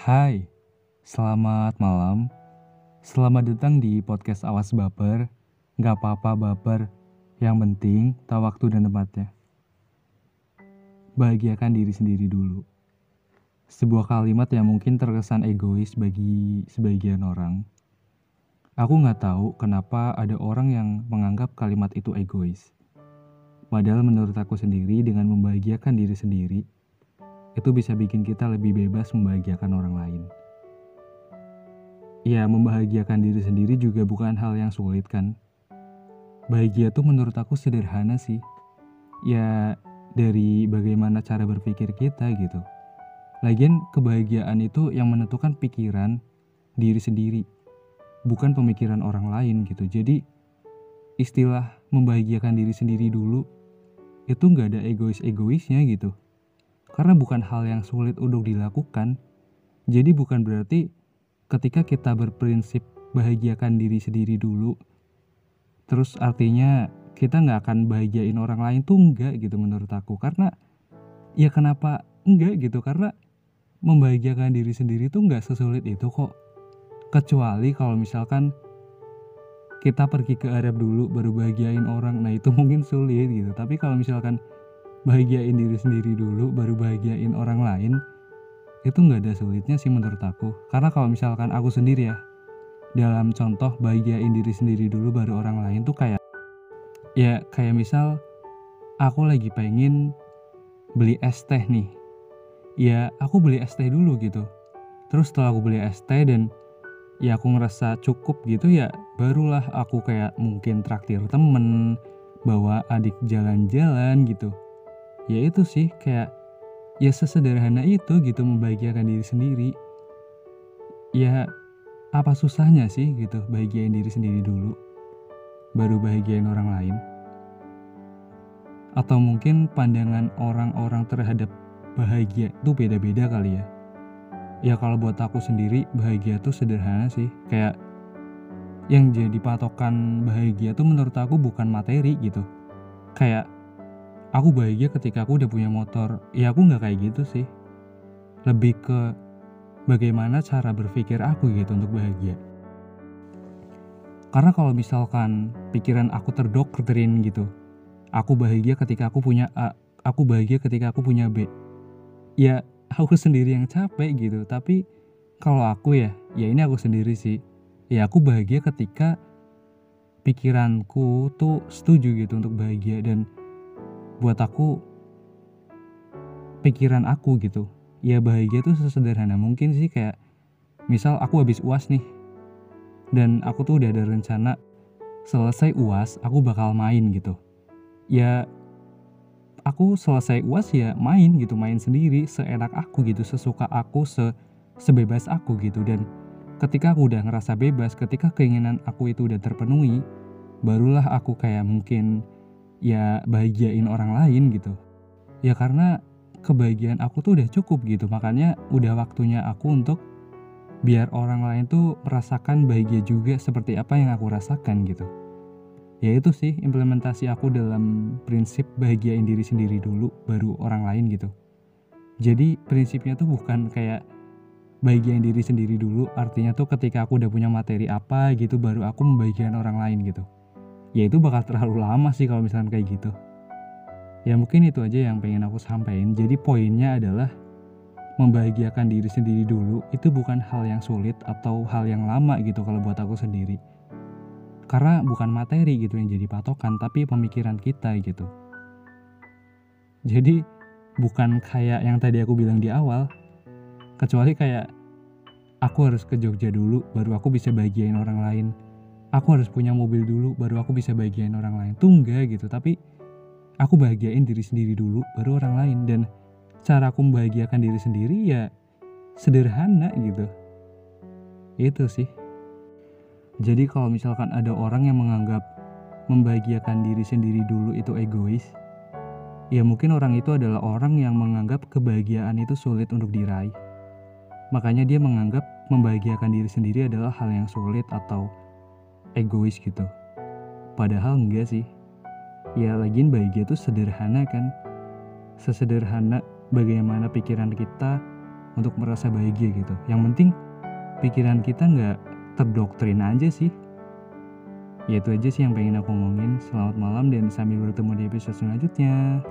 Hai, selamat malam. Selamat datang di podcast Awas Baper. Gak apa-apa baper, yang penting tahu waktu dan tempatnya. Bahagiakan diri sendiri dulu. Sebuah kalimat yang mungkin terkesan egois bagi sebagian orang. Aku gak tahu kenapa ada orang yang menganggap kalimat itu egois. Padahal menurut aku sendiri dengan membahagiakan diri sendiri, itu bisa bikin kita lebih bebas membahagiakan orang lain. Ya, membahagiakan diri sendiri juga bukan hal yang sulit kan. Bahagia tuh menurut aku sederhana sih. Ya, dari bagaimana cara berpikir kita gitu. Lagian kebahagiaan itu yang menentukan pikiran diri sendiri, bukan pemikiran orang lain gitu. Jadi istilah membahagiakan diri sendiri dulu itu nggak ada egois-egoisnya gitu karena bukan hal yang sulit untuk dilakukan. Jadi bukan berarti ketika kita berprinsip bahagiakan diri sendiri dulu, terus artinya kita nggak akan bahagiain orang lain tuh enggak gitu menurut aku. Karena ya kenapa enggak gitu? Karena membahagiakan diri sendiri tuh nggak sesulit itu kok. Kecuali kalau misalkan kita pergi ke Arab dulu baru bahagiain orang, nah itu mungkin sulit gitu. Tapi kalau misalkan bahagiain diri sendiri dulu baru bahagiain orang lain itu nggak ada sulitnya sih menurut aku. Karena kalau misalkan aku sendiri ya dalam contoh bahagiain diri sendiri dulu baru orang lain tuh kayak ya kayak misal aku lagi pengen beli es teh nih. Ya aku beli es teh dulu gitu. Terus setelah aku beli es teh dan ya aku ngerasa cukup gitu ya barulah aku kayak mungkin traktir temen bawa adik jalan-jalan gitu ya itu sih kayak ya sesederhana itu gitu membahagiakan diri sendiri. Ya apa susahnya sih gitu bahagiain diri sendiri dulu baru bahagiain orang lain? Atau mungkin pandangan orang-orang terhadap bahagia itu beda-beda kali ya? Ya kalau buat aku sendiri bahagia tuh sederhana sih. Kayak yang jadi patokan bahagia tuh menurut aku bukan materi gitu. Kayak aku bahagia ketika aku udah punya motor. Ya aku nggak kayak gitu sih. Lebih ke bagaimana cara berpikir aku gitu untuk bahagia. Karena kalau misalkan pikiran aku terdoktrin gitu aku bahagia ketika aku punya A aku bahagia ketika aku punya B. Ya aku sendiri yang capek gitu. Tapi kalau aku ya ya ini aku sendiri sih. Ya aku bahagia ketika pikiranku tuh setuju gitu untuk bahagia dan buat aku pikiran aku gitu. Ya bahagia tuh sesederhana mungkin sih kayak misal aku habis uas nih dan aku tuh udah ada rencana selesai uas aku bakal main gitu. Ya aku selesai uas ya main gitu main sendiri seenak aku gitu sesuka aku se sebebas aku gitu. Dan ketika aku udah ngerasa bebas ketika keinginan aku itu udah terpenuhi barulah aku kayak mungkin ya bahagiain orang lain gitu. Ya karena kebahagiaan aku tuh udah cukup gitu makanya udah waktunya aku untuk biar orang lain tuh merasakan bahagia juga seperti apa yang aku rasakan gitu. Ya itu sih implementasi aku dalam prinsip bahagiain diri sendiri dulu baru orang lain gitu. Jadi prinsipnya tuh bukan kayak bahagiain diri sendiri dulu artinya tuh ketika aku udah punya materi apa gitu baru aku membahagiakan orang lain gitu ya itu bakal terlalu lama sih kalau misalnya kayak gitu. Ya mungkin itu aja yang pengen aku sampaikan. Jadi poinnya adalah membahagiakan diri sendiri dulu. Itu bukan hal yang sulit atau hal yang lama gitu kalau buat aku sendiri. Karena bukan materi gitu yang jadi patokan tapi pemikiran kita gitu. Jadi bukan kayak yang tadi aku bilang di awal. Kecuali kayak aku harus ke Jogja dulu baru aku bisa bahagiain orang lain aku harus punya mobil dulu baru aku bisa bahagiain orang lain. Tuh enggak gitu tapi aku bahagiain diri sendiri dulu baru orang lain. Dan cara aku membahagiakan diri sendiri ya sederhana gitu. Itu sih. Jadi kalau misalkan ada orang yang menganggap membahagiakan diri sendiri dulu itu egois ya mungkin orang itu adalah orang yang menganggap kebahagiaan itu sulit untuk diraih. Makanya dia menganggap membahagiakan diri sendiri adalah hal yang sulit atau egois gitu padahal enggak sih ya lagian bahagia tuh sederhana kan sesederhana bagaimana pikiran kita untuk merasa bahagia gitu. Yang penting pikiran kita nggak terdoktrin aja sih. Ya itu aja sih yang pengen aku ngomongin. Selamat malam dan sampai bertemu di episode selanjutnya.